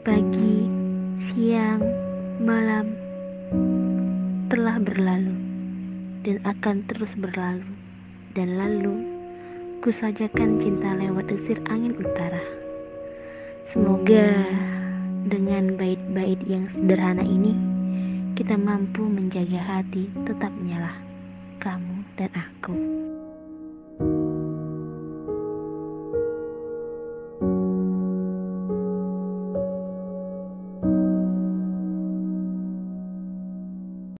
Pagi, siang, malam telah berlalu dan akan terus berlalu. Dan lalu, kusajakan cinta lewat desir angin utara. Semoga dengan bait-bait yang sederhana ini, kita mampu menjaga hati tetap menyala. Kamu dan aku.